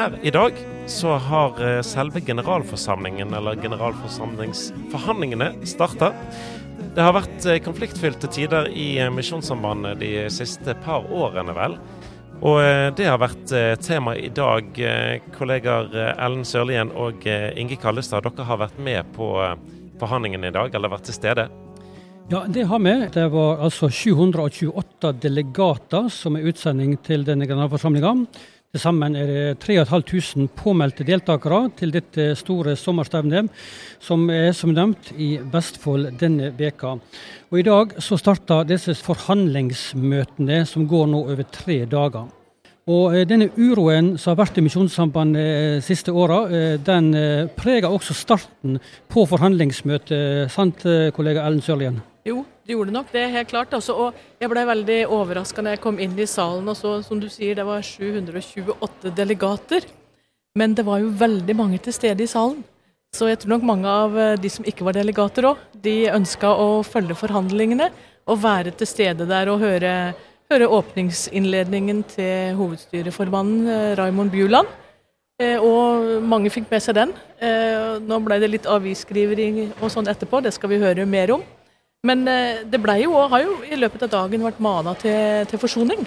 her i dag så har eh, selve generalforsamlingen, eller generalforsamlingsforhandlingene, starta. Det har vært eh, konfliktfylte tider i eh, Misjonssambandet de siste par årene, vel. Og det har vært tema i dag. Kollegaer Ellen Sørlien og Inge Kallestad, dere har vært med på forhandlingene i dag, eller vært til stede? Ja, det har vi. Det var altså 728 delegater som er utsending til denne generalforsamlinga. Til sammen er det 3500 påmeldte deltakere til dette store sommerstevnet, som er som nevnt i Vestfold denne veka. Og I dag så starter disse forhandlingsmøtene som går nå over tre dager. Og eh, Denne uroen som har vært i Misjonssambandet de eh, siste åra, eh, den preger også starten på forhandlingsmøtet, sant kollega Ellen Sørlien? Jo, det gjorde nok det, helt klart. Altså, og jeg ble veldig overraska når jeg kom inn i salen og så, som du sier, det var 728 delegater. Men det var jo veldig mange til stede i salen. Så jeg tror nok mange av eh, de som ikke var delegater òg, de ønska å følge forhandlingene og være til stede der og høre, høre åpningsinnledningen til hovedstyreformannen eh, Raymond Bjuland. Eh, og mange fikk med seg den. Nå ble det litt avisskriving og sånn etterpå, det skal vi høre mer om. Men eh, det ble jo, har jo i løpet av dagen vært mana til, til forsoning.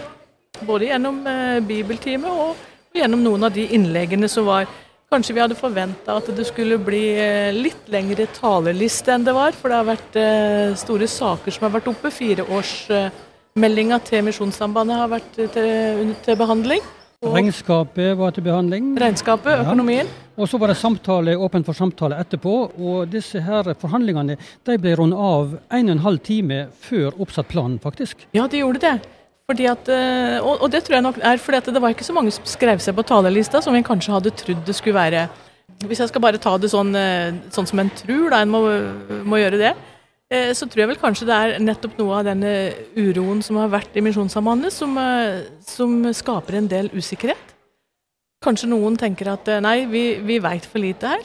Både gjennom eh, bibeltime og, gjennom noen av de innleggene som var Kanskje vi hadde forventa at det skulle bli eh, litt lengre talerliste enn det var. For det har vært store saker som har vært oppe. Fireårsmeldinga til Misjonssambandet har vært til, til behandling. Regnskapet var til behandling. Regnskapet, økonomien. Ja. Og så var det samtale, åpent for samtale etterpå. Og disse her forhandlingene de ble rundet av en og en halv time før oppsatt plan, faktisk. Ja, de gjorde det. At, eh, og, det tror jeg nok er fordi at det var ikke så mange som skrev seg på talerlista som vi kanskje hadde trodd det skulle være. Hvis jeg skal bare ta det sånn, eh, sånn som en tror, da en må, må gjøre det, så tror jeg vel kanskje det er nettopp noe av denne uroen som har vært i Misjonssambandet, som, som skaper en del usikkerhet. Kanskje noen tenker at eh, nei, vi, vi veit for lite her.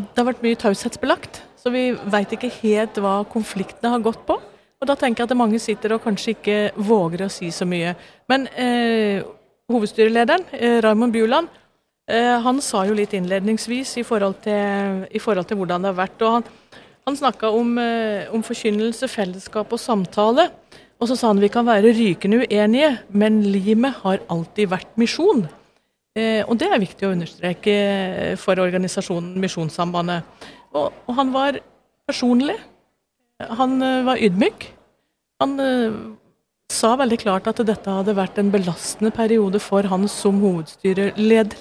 Det har vært mye taushetsbelagt, så vi veit ikke helt hva konfliktene har gått på. Og da tenker jeg at mange sitter og kanskje ikke våger å si så mye. Men eh, hovedstyrelederen, eh, Raymond Bjuland, eh, han sa jo litt innledningsvis i forhold til, i forhold til hvordan det har vært. og Han, han snakka om, eh, om forkynnelse, fellesskap og samtale. Og så sa han vi kan være rykende uenige, men limet har alltid vært misjon. Eh, og det er viktig å understreke for organisasjonen Misjonssambandet. Og, og, han var personlig. Han var ydmyk. Han sa veldig klart at dette hadde vært en belastende periode for han som hovedstyreleder.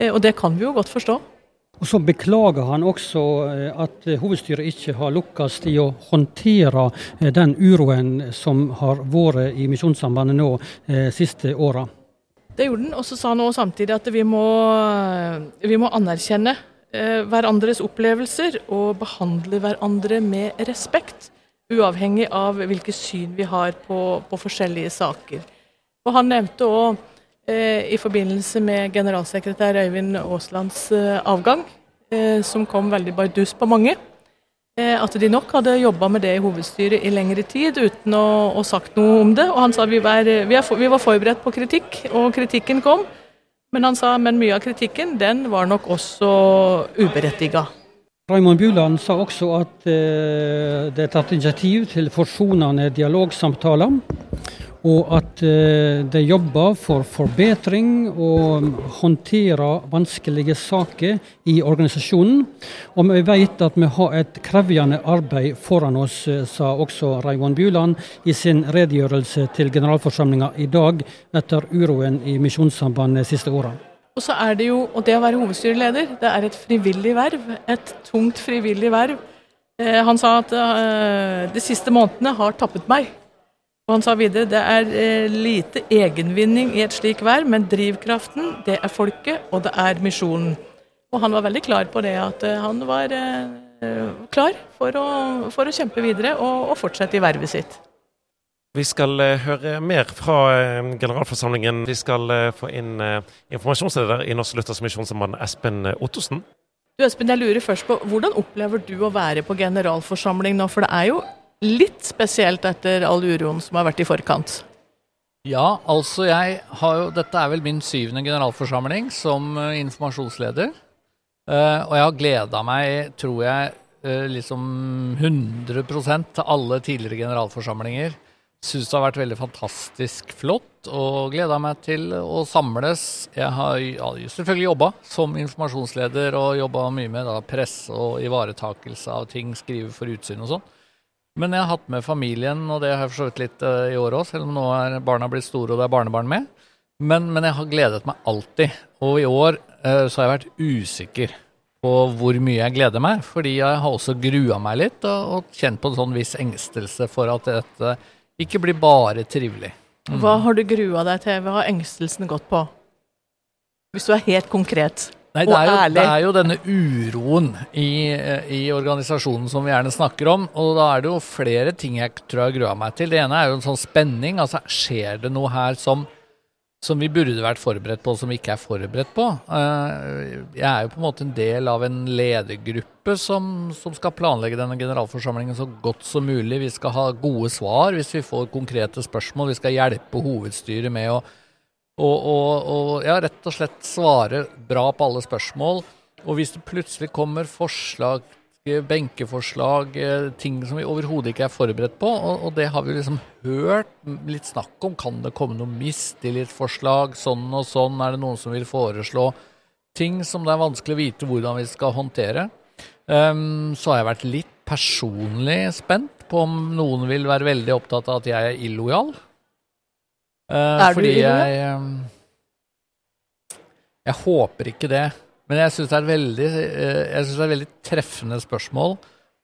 Eh, og det kan vi jo godt forstå. Og Så beklager han også at hovedstyret ikke har lukkes i å håndtere den uroen som har vært i Misjonssambandet nå eh, siste åra. Det gjorde han. Og så sa han også samtidig at vi må, vi må anerkjenne eh, hverandres opplevelser og behandle hverandre med respekt. Uavhengig av hvilke syn vi har på, på forskjellige saker. Og Han nevnte eh, i forbindelse med generalsekretær Øyvind Aaslands eh, avgang, eh, som kom veldig bardus på mange, Eh, at de nok hadde jobba med det i hovedstyret i lengre tid uten å, å sagt noe om det. Og han sa vi var, vi, var forberedt på kritikk, og kritikken kom. Men han sa men mye av kritikken den var nok også uberettiga. Raymond Bjuland sa også at eh, det er tatt initiativ til forsonende dialogsamtaler og at eh, de jobber for forbedring og håndterer vanskelige saker i organisasjonen. Og vi vet at vi har et krevende arbeid foran oss, eh, sa også Raymond Bjuland i sin redegjørelse til generalforsamlinga i dag etter uroen i Misjonssambandet de siste åra. Og så er det jo, og det å være hovedstyreleder, det er et frivillig verv. Et tungt frivillig verv. Eh, han sa at de siste månedene har tappet meg. Og han sa videre det er eh, lite egenvinning i et slik verv, men drivkraften det er folket, og det er misjonen. Og han var veldig klar på det, at eh, han var eh, klar for å, for å kjempe videre og, og, fortsette i vervet sitt. Vi skal høre mer fra generalforsamlingen. Vi skal få inn informasjonsleder i Norsk Luthers Misjonsmann Espen Ottosen. Du Espen, jeg lurer først på, Hvordan opplever du å være på generalforsamling nå? For det er jo litt spesielt etter all uroen som har vært i forkant? Ja, altså jeg har jo Dette er vel min syvende generalforsamling som eh, informasjonsleder. Eh, og jeg har gleda meg, tror jeg, eh, liksom 100% til alle tidligere generalforsamlinger. Syns det har vært veldig fantastisk flott og gleda meg til å samles. Jeg har ja, selvfølgelig jobba som informasjonsleder og jobba mye med da, presse og ivaretakelse av ting, skrive for utsyn og sånn. Men jeg har hatt med familien, og det har jeg for så vidt litt uh, i år òg, selv om nå er barna blitt store og det er barnebarn med. Men, men, jeg har gledet meg alltid. Og i år uh, så har jeg vært usikker på hvor mye jeg gleder meg, fordi jeg har også grua meg litt og, og kjent på en sånn viss engstelse for at dette ikke blir bare trivelig. Mm. Hva har du grua deg til? Hva har engstelsen gått på? Hvis du er helt konkret. Nei, det er, jo, det er, jo, denne uroen i, i, organisasjonen som vi gjerne snakker om. Og da er det jo flere ting jeg tror jeg grua meg til. Det ene er jo en sånn spenning. Altså, skjer det noe her som, som vi burde vært forberedt på, som vi ikke er forberedt på? Eh, jeg er jo på en måte en del av en ledergruppe som, som skal planlegge denne generalforsamlingen så godt som mulig. Vi skal ha gode svar hvis vi får konkrete spørsmål. Vi skal hjelpe hovedstyret med å og, og, og, ja, rett og slett svare bra på alle spørsmål. Og hvis det plutselig kommer forslag, benkeforslag, eh, ting som vi overhodet ikke er forberedt på, og, og, det har vi liksom hørt litt snakk om, kan det komme noe mistillitsforslag, sånn og sånn, er det noen som vil foreslå ting som det er vanskelig å vite hvordan vi skal håndtere. Um, så har jeg vært litt personlig spent på om noen vil være veldig opptatt av at jeg er illojal. Uh, er fordi jeg um, Jeg håper ikke det. Men jeg syns det, uh, det, er veldig treffende spørsmål.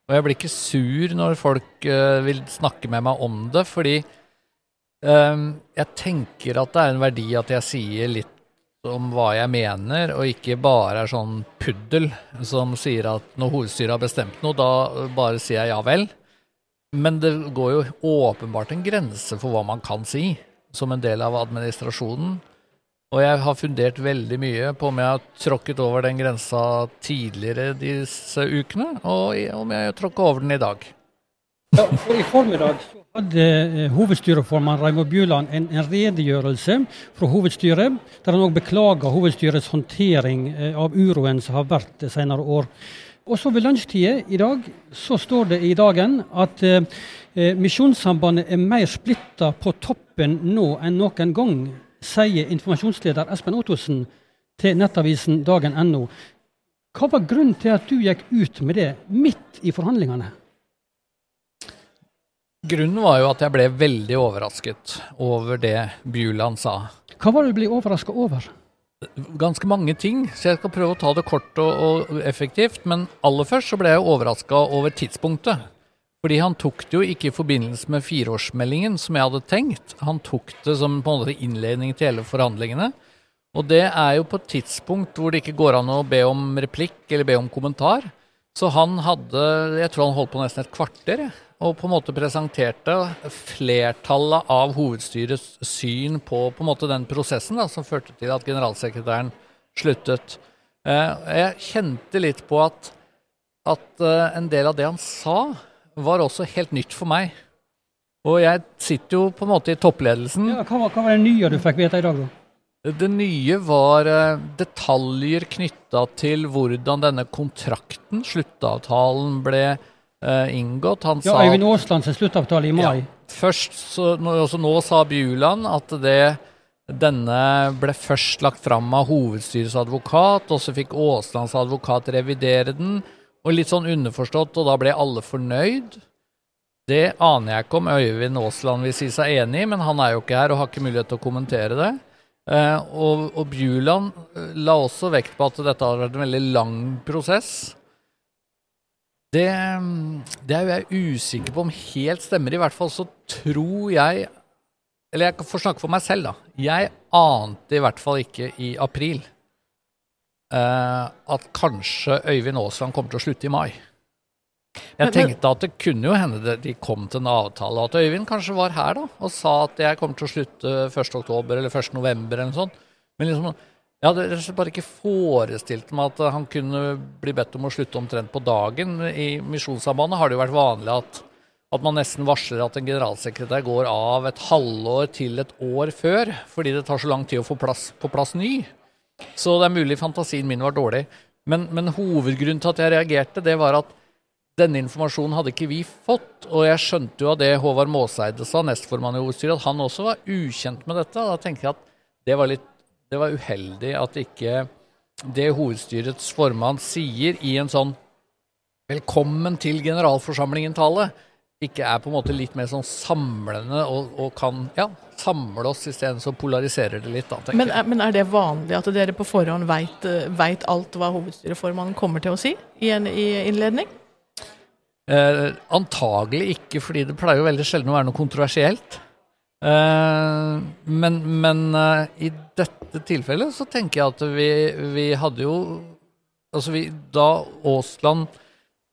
Og jeg blir ikke sur når folk uh, vil snakke med meg om det, fordi um, jeg tenker at det er en verdi at jeg sier litt om hva jeg mener, og ikke bare er sånn puddel som sier at når hovedstyret har bestemt noe, da bare sier jeg ja vel. Men det går jo åpenbart en grense for hva man kan si som en del av administrasjonen. Og jeg har fundert veldig mye på om jeg har tråkket over den grensa tidligere disse ukene, og om jeg tråkker over den i dag. Ja, for I formiddag hadde eh, hovedstyreformann Raymond Bjuland en, en, redegjørelse fra hovedstyret, der han òg beklager hovedstyrets håndtering eh, av uroen som har vært de senere år. Og så ved lunsjtider i dag så står det i dagen at eh, Eh, Misjonssambandet er mer splitta på toppen nå enn noen gang, sier informasjonsleder Espen Ottosen til nettavisen dagen.no. Hva var grunnen til at du gikk ut med det midt i forhandlingene? Grunnen var jo at jeg ble veldig overrasket over det Bjuland sa. Hva var det du ble overraska over? Ganske mange ting, så jeg skal prøve å ta det kort og, og effektivt. Men aller først så ble jeg overraska over tidspunktet. Fordi han tok det jo ikke i forbindelse med fireårsmeldingen, som jeg hadde tenkt. Han tok det som på en måte innledning til hele forhandlingene. Og det er jo på et tidspunkt hvor det ikke går an å be om replikk eller be om kommentar. Så han hadde, jeg tror han holdt på nesten et kvarter, og på en måte presenterte flertallet av hovedstyrets syn på på måte den prosessen da, som førte til at generalsekretæren sluttet. Eh, jeg kjente litt på at, at eh, en del av det han sa, var også helt nytt for meg. Og jeg sitter jo på en måte i toppledelsen. Ja, hva, hva, var det nye du fikk vite i dag, da? Det nye var uh, detaljer knytta til hvordan denne kontrakten, sluttavtalen, ble uh, inngått. Han ja, Øyvind Aaslands sluttavtale i mai. Ja, først, så, nå, nå sa Bjuland at det, denne ble først lagt fram av hovedstyrets advokat, og så fikk Aaslands advokat revidere den. Og litt sånn underforstått, og da ble alle fornøyd. Det aner jeg ikke om Øyvind Aasland vil si seg enig i, men han er jo ikke her og har ikke mulighet til å kommentere det. Eh, og, og Bjuland eh, la også vekt på at dette har vært en veldig lang prosess. Det, det er jo jeg usikker på om helt stemmer. I hvert fall så tror jeg Eller jeg får snakke for meg selv, da. Jeg ante i hvert fall ikke i april uh, at kanskje Øyvind Aasland kommer til å slutte i mai. Jeg tenkte at det kunne jo hende de kom til en avtale, at Øyvind kanskje var her da, og sa at jeg kommer til å slutte 1.10 eller 1.11. eller noe sånt. Men liksom, jeg hadde bare ikke forestilt meg at han kunne bli bedt om å slutte omtrent på dagen. I Misjonssambandet har det jo vært vanlig at, at man nesten varsler at en generalsekretær går av et halvår til et år før, fordi det tar så lang tid å få plass, på plass ny. Så det er mulig fantasien min var dårlig. Men, men hovedgrunnen til at jeg reagerte, det var at denne informasjonen hadde ikke vi fått. Og jeg skjønte jo av det Håvard Måseide sa, nestformann i hovedstyret, at han også var ukjent med dette. Da tenkte jeg at det var, litt, det var uheldig at ikke det hovedstyrets formann sier i en sånn 'velkommen til generalforsamlingen'-tale, ikke er på en måte litt mer sånn samlende og, og kan ja, samle oss isteden så polariserer det litt. Da, men, er, men, er, det vanlig at dere på forhånd veit eh, alt hva hovedstyreformannen kommer til å si i en i innledning? Eh, antagelig ikke, fordi det pleier jo veldig sjelden å være noe kontroversielt. Eh, men, men eh, i dette tilfellet så tenker jeg at vi, vi hadde jo Altså vi, da Aasland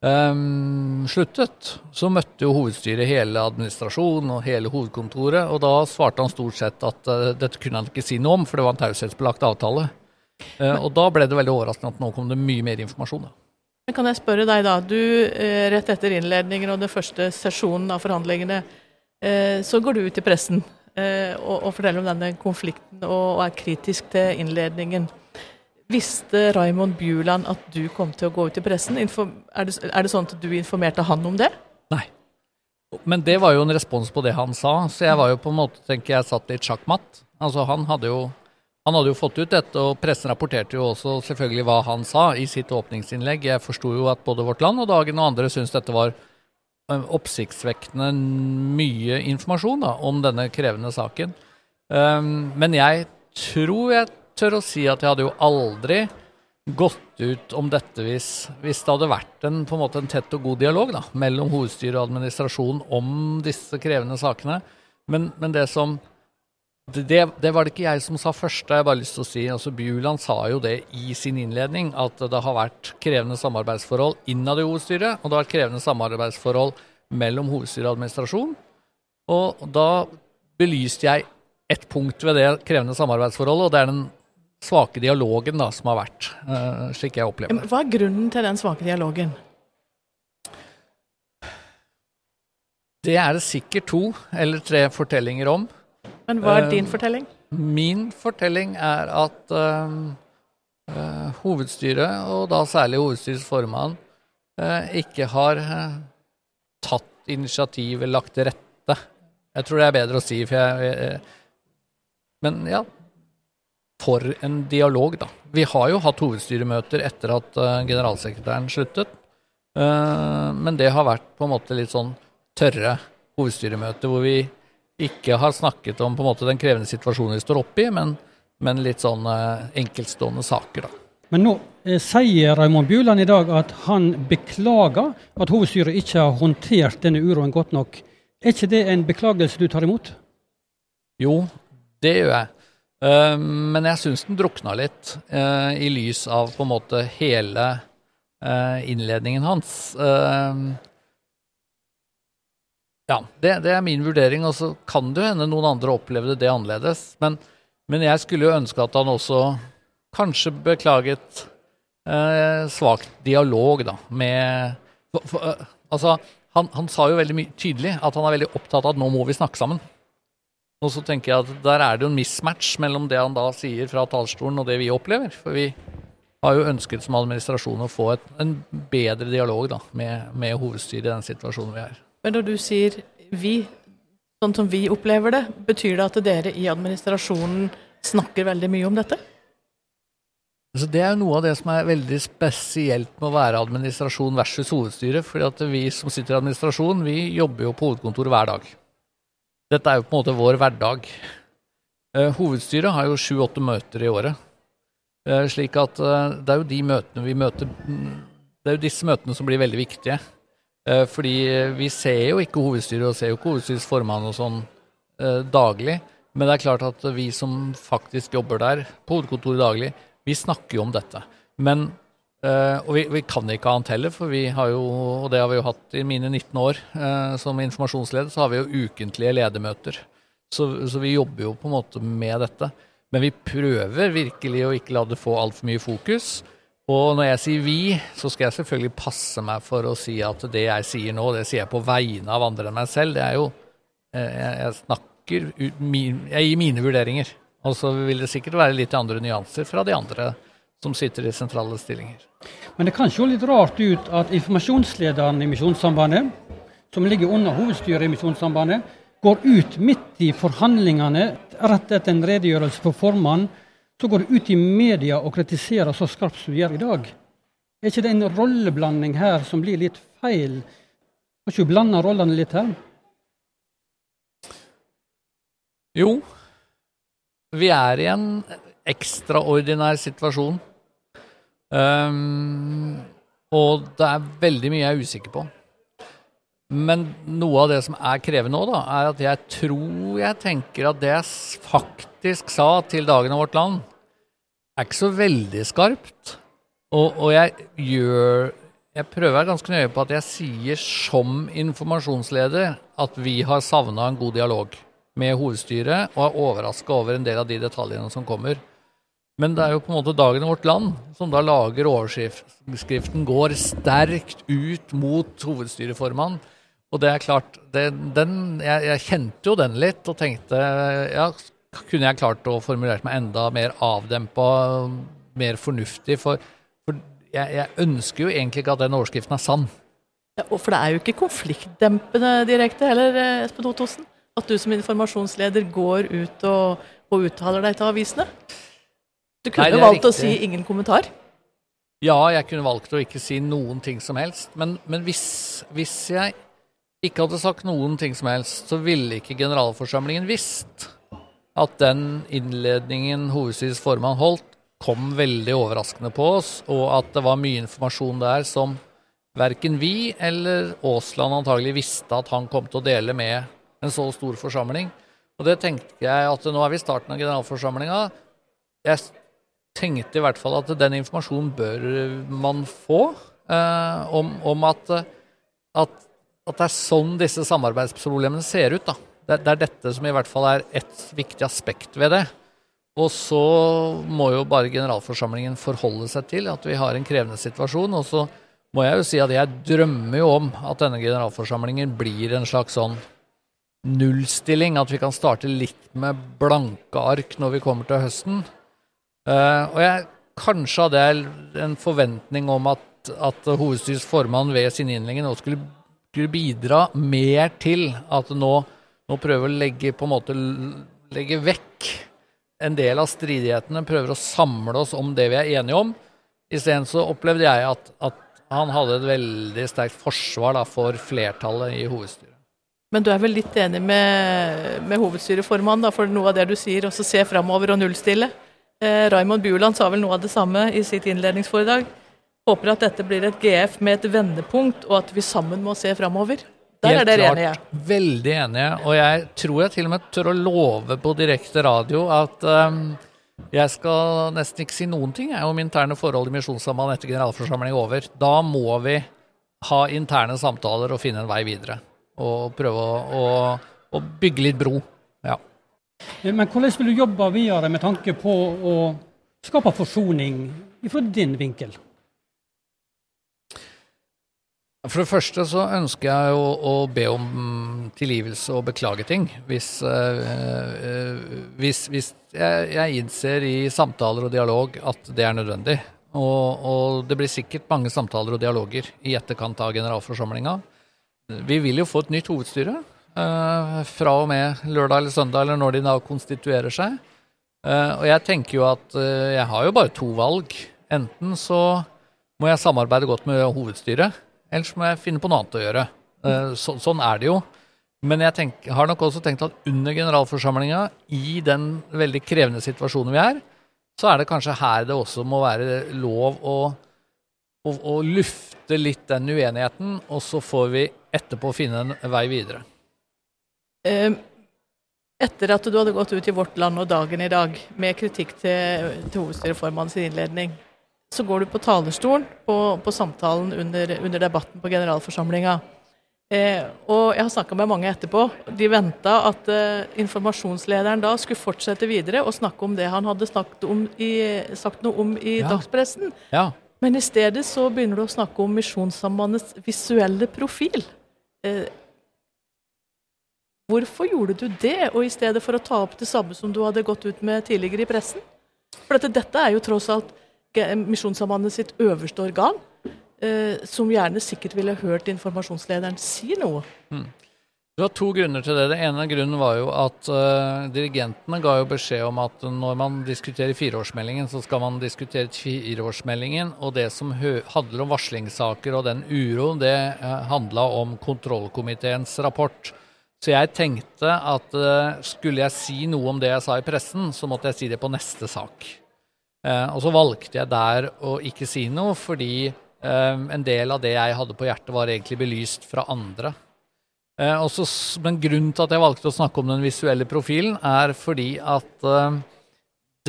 um, sluttet, så møtte jo hovedstyret hele administrasjonen og hele hovedkontoret, og da svarte han stort sett at uh, dette kunne han ikke si noe om, for det var en taushetsbelagt avtale. Uh, og da ble det veldig overraskende at nå kom det mye mer informasjon. Da. Men kan jeg spørre deg da, du rett etter innledningen og den første sesjonen av forhandlingene, så går du ut i pressen og, og forteller om denne konflikten og, er kritisk til innledningen. Visste Raymond Bjuland at du kom til å gå ut i pressen? Er det, er det sånn at du informerte han om det? Nei. Men det var jo en respons på det han sa, så jeg var jo på en måte, tenker jeg, satt litt sjakkmatt. Altså han hadde jo han hadde jo fått ut dette, og pressen rapporterte jo også selvfølgelig hva han sa i sitt åpningsinnlegg. Jeg forsto jo at både Vårt Land og Dagen og andre syntes dette var oppsiktsvekkende mye informasjon da, om denne krevende saken. Um, men jeg tror jeg tør å si at jeg hadde jo aldri gått ut om dette hvis, hvis det hadde vært en, på en, måte en tett og god dialog da, mellom hovedstyret og administrasjonen om disse krevende sakene. Men, men det som det, det, var det ikke jeg som sa først, det har jeg bare lyst til å si. Altså, Bjuland sa jo det i sin innledning, at det har vært krevende samarbeidsforhold innad i hovedstyret, og det har vært krevende samarbeidsforhold mellom hovedstyret og administrasjon. Og da belyste jeg ett punkt ved det krevende samarbeidsforholdet, og det er den svake dialogen da, som har vært, uh, slik jeg opplever det. Hva er grunnen til den svake dialogen? Det er det sikkert to eller tre fortellinger om. Men hva er din uh, fortelling? Min fortelling er at uh, hovedstyret, og da særlig hovedstyrets formann, ikke har tatt initiativ eller lagt til rette. Jeg tror det er bedre å si, for jeg, Men ja, for en dialog, da. Vi har jo hatt hovedstyremøter etter at generalsekretæren sluttet. Men det har vært på en måte litt sånn tørre hovedstyremøter hvor vi ikke har snakket om på en måte den krevende situasjonen vi står oppe i, men, men litt sånn uh, enkeltstående saker, da. Men nå eh, sier Raymond Bjuland i dag at han beklager at hovedstyret ikke har håndtert denne uroen godt nok. Er ikke det en beklagelse du tar imot? Jo, det gjør jeg. Uh, men jeg syns den drukna litt uh, i lys av på en måte hele uh, innledningen hans. Ja, det, det, er min vurdering, og så kan det hende noen andre opplevde det annerledes. Men, men, jeg skulle jo ønske at han også kanskje beklaget svak dialog, da, med for, for, Altså, han, han, sa jo veldig tydelig at han er veldig opptatt av at nå må vi snakke sammen. Og så tenker jeg at der er det jo en mismatch mellom det han da sier fra talerstolen og det vi opplever. For vi har jo ønsket som administrasjon å få et, en bedre dialog da, med, med hovedstyret i den situasjonen vi er. Men når du sier vi, sånn som vi opplever det, betyr det at dere i administrasjonen snakker veldig mye om dette? Altså det er jo noe av det som er veldig spesielt med å være administrasjon versus hovedstyre. fordi vi som sitter i administrasjon, vi jobber jo på hovedkontoret hver dag. Dette er jo på en måte vår hverdag. Eh, hovedstyret har jo sju-åtte møter i året. Eh, slik at eh, det er jo de møtene vi møter Det er jo disse møtene som blir veldig viktige. Fordi vi ser jo ikke hovedstyret og ser jo ikke hovedstyrets formann og sånn daglig. Men det er klart at vi som faktisk jobber der på hovedkontoret daglig, vi snakker jo om dette. Men Uh, og vi, vi, kan ikke annet heller, for vi har jo, og det har vi jo hatt i mine 19 år uh, som informasjonsleder, så har vi jo ukentlige ledermøter. Så, så, vi jobber jo på en måte med dette. Men vi prøver virkelig å ikke la det få altfor mye fokus. Og når jeg sier vi, så skal jeg selvfølgelig passe meg for å si at det jeg sier nå, det sier jeg på vegne av andre enn meg selv. Det er jo eh, Jeg, snakker Jeg gir mine vurderinger. Og så vil det sikkert være litt andre nyanser fra de andre som sitter i sentrale stillinger. Men det kan se litt rart ut at informasjonslederen i Misjonssambandet, som ligger under hovedstyret i Misjonssambandet, går ut midt i forhandlingene rett etter en redegjørelse for formannen. Så går du ut i media og kritiserer så skarpt som du gjør i dag. Er ikke det en rolleblanding her som blir litt feil? Har ikke du blanda rollene litt her? Jo, vi er i en ekstraordinær situasjon. Um, og det er veldig mye jeg er usikker på. Men noe av det som er krevende nå, da, er at jeg tror jeg tenker at det jeg faktisk sa til dagen av vårt land, er ikke så veldig skarpt. Og, og jeg gjør Jeg prøver ganske nøye på at jeg sier som informasjonsleder at vi har savna en god dialog med hovedstyret, og er overraska over en del av de detaljene som kommer. Men det er jo på en måte dagen i vårt land som da lager overskriften 'går sterkt ut mot hovedstyreformann'. Og det er klart, det, den, jeg, jeg, kjente jo den litt og tenkte ja, kunne jeg klart å formulert meg enda mer avdempa, mer fornuftig? For, for jeg, jeg, ønsker jo egentlig ikke at den overskriften er sann. Ja, for det er jo ikke konfliktdempende direkte heller, eh, Espen Ottosen? At du som informasjonsleder går ut og, og uttaler deg til avisene? Du kunne Nei, valgt riktig. å si ingen kommentar? Ja, jeg kunne valgt å ikke si noen ting som helst. Men, men hvis, hvis, jeg ikke hadde sagt noen ting som helst, så ville ikke generalforsamlingen visst at den innledningen hovedstyrets formann holdt, kom veldig overraskende på oss, og at det var mye informasjon der som verken vi eller Aasland antagelig visste at han kom til å dele med en så stor forsamling. Og det tenkte jeg at nå er vi i starten av generalforsamlinga. Jeg tenkte i hvert fall at den informasjonen bør man få eh, om, om at, at, at, det er sånn disse samarbeidsproblemene ser ut. da. Det, det, er dette som i hvert fall er et viktig aspekt ved det. Og så må jo bare generalforsamlingen forholde seg til at vi har en krevende situasjon. Og så må jeg jo si at jeg drømmer jo om at denne generalforsamlingen blir en slags sånn nullstilling. At vi kan starte litt med blanke ark når vi kommer til høsten. Uh, og jeg kanskje hadde jeg en forventning om at, at hovedstyrets formann ved sin innlegging nå skulle, skulle, bidra mer til at nå, nå prøver å legge på en måte legge vekk en del av stridighetene, prøver å samle oss om det vi er enige om. Isteden så opplevde jeg at, at, han hadde et veldig sterkt forsvar da, for flertallet i hovedstyret. Men du er vel litt enig med, med hovedstyreformannen, for noe av det du sier, også se framover og nullstille? Eh, Raymond Buland sa vel noe av det samme i sitt innledningsforedrag. Håper at dette blir et GF med et vendepunkt, og at vi sammen må se framover. Der Helt er dere enige? Veldig enige. Og jeg tror jeg til og med tør å love på direkte radio at um, jeg skal nesten ikke si noen ting jeg, om interne forhold i Misjonssambandet etter generalforsamling over. Da må vi ha interne samtaler og finne en vei videre. Og prøve å, å, å bygge litt bro. Ja. Eh, men hvordan vil du jobbe videre med tanke på å skape forsoning fra din vinkel? For det første så ønsker jeg å, å be om tilgivelse og beklage ting. Hvis, øh, hvis, hvis jeg, jeg, innser i samtaler og dialog at det er nødvendig. Og, og, det blir sikkert mange samtaler og dialoger i etterkant av generalforsamlinga. Vi vil jo få et nytt hovedstyre. øh, fra og med lørdag eller søndag, eller når de da konstituerer seg. Uh, og jeg tenker jo at uh, jeg har jo bare to valg. Enten så må jeg samarbeide godt med hovedstyret, eller så må jeg finne på noe annet å gjøre. Så, sånn er det jo. Men jeg tenk, har nok også tenkt at under generalforsamlinga, i den veldig krevende situasjonen vi er, så er det kanskje her det også må være lov å, å, å lufte litt den uenigheten, og så får vi etterpå finne en vei videre. Ehm, etter at du hadde gått ut i Vårt Land og Dagen i dag med kritikk til, til hovedstyreformannens innledning, så går du på talerstolen på, på samtalen under, under, debatten på generalforsamlinga. Eh, og jeg har snakka med mange etterpå. De venta at eh, informasjonslederen da skulle fortsette videre og snakke om det han hadde om i, sagt noe om i ja. dagspressen. Ja. Men i stedet så begynner du å snakke om Misjonssambandets visuelle profil. Eh, hvorfor gjorde du det, og i stedet for å ta opp det samme som du hadde gått ut med tidligere i pressen? For dette, dette er jo tross alt Misjonssambandet sitt øverste organ, eh, som gjerne sikkert ville hørt informasjonslederen si noe. Mm. Det var to grunner til det. Det ene grunnen var jo at uh, dirigentene ga jo beskjed om at når man diskuterer fireårsmeldingen, så skal man diskutere fireårsmeldingen. Og det som handler om varslingssaker og den uroen, det uh, eh, handla om kontrollkomiteens rapport. Så jeg tenkte at uh, skulle jeg si noe om det jeg sa i pressen, så måtte jeg si det på neste sak. Uh, og så valgte jeg der å ikke si noe, fordi en del av det jeg hadde på hjertet, var egentlig belyst fra andre. Eh, også, men grunnen til at jeg valgte å snakke om den visuelle profilen, er fordi at eh,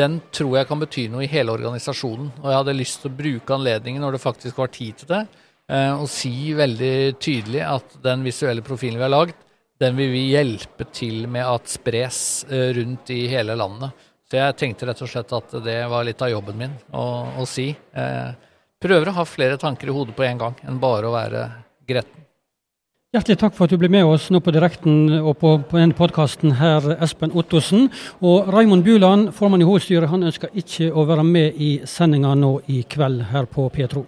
den tror jeg kan bety noe i hele organisasjonen. Og jeg hadde lyst til å bruke anledningen når det faktisk var tid til det, eh, og si veldig tydelig at den visuelle profilen vi har lagd, den vil vi hjelpe til med at spres eh, rundt i hele landet. Så jeg tenkte rett og slett at det var litt av jobben min å, å si. Eh, prøver å ha flere tanker i hodet på en gang enn bare å være gretten. Hjertelig takk for at du ble med oss nå på direkten og på, på denne podkasten, herr Espen Ottosen. Og Raimond Buland, formann i hovedstyret, han ønsker ikke å være med i sendinga nå i kveld her på Petro.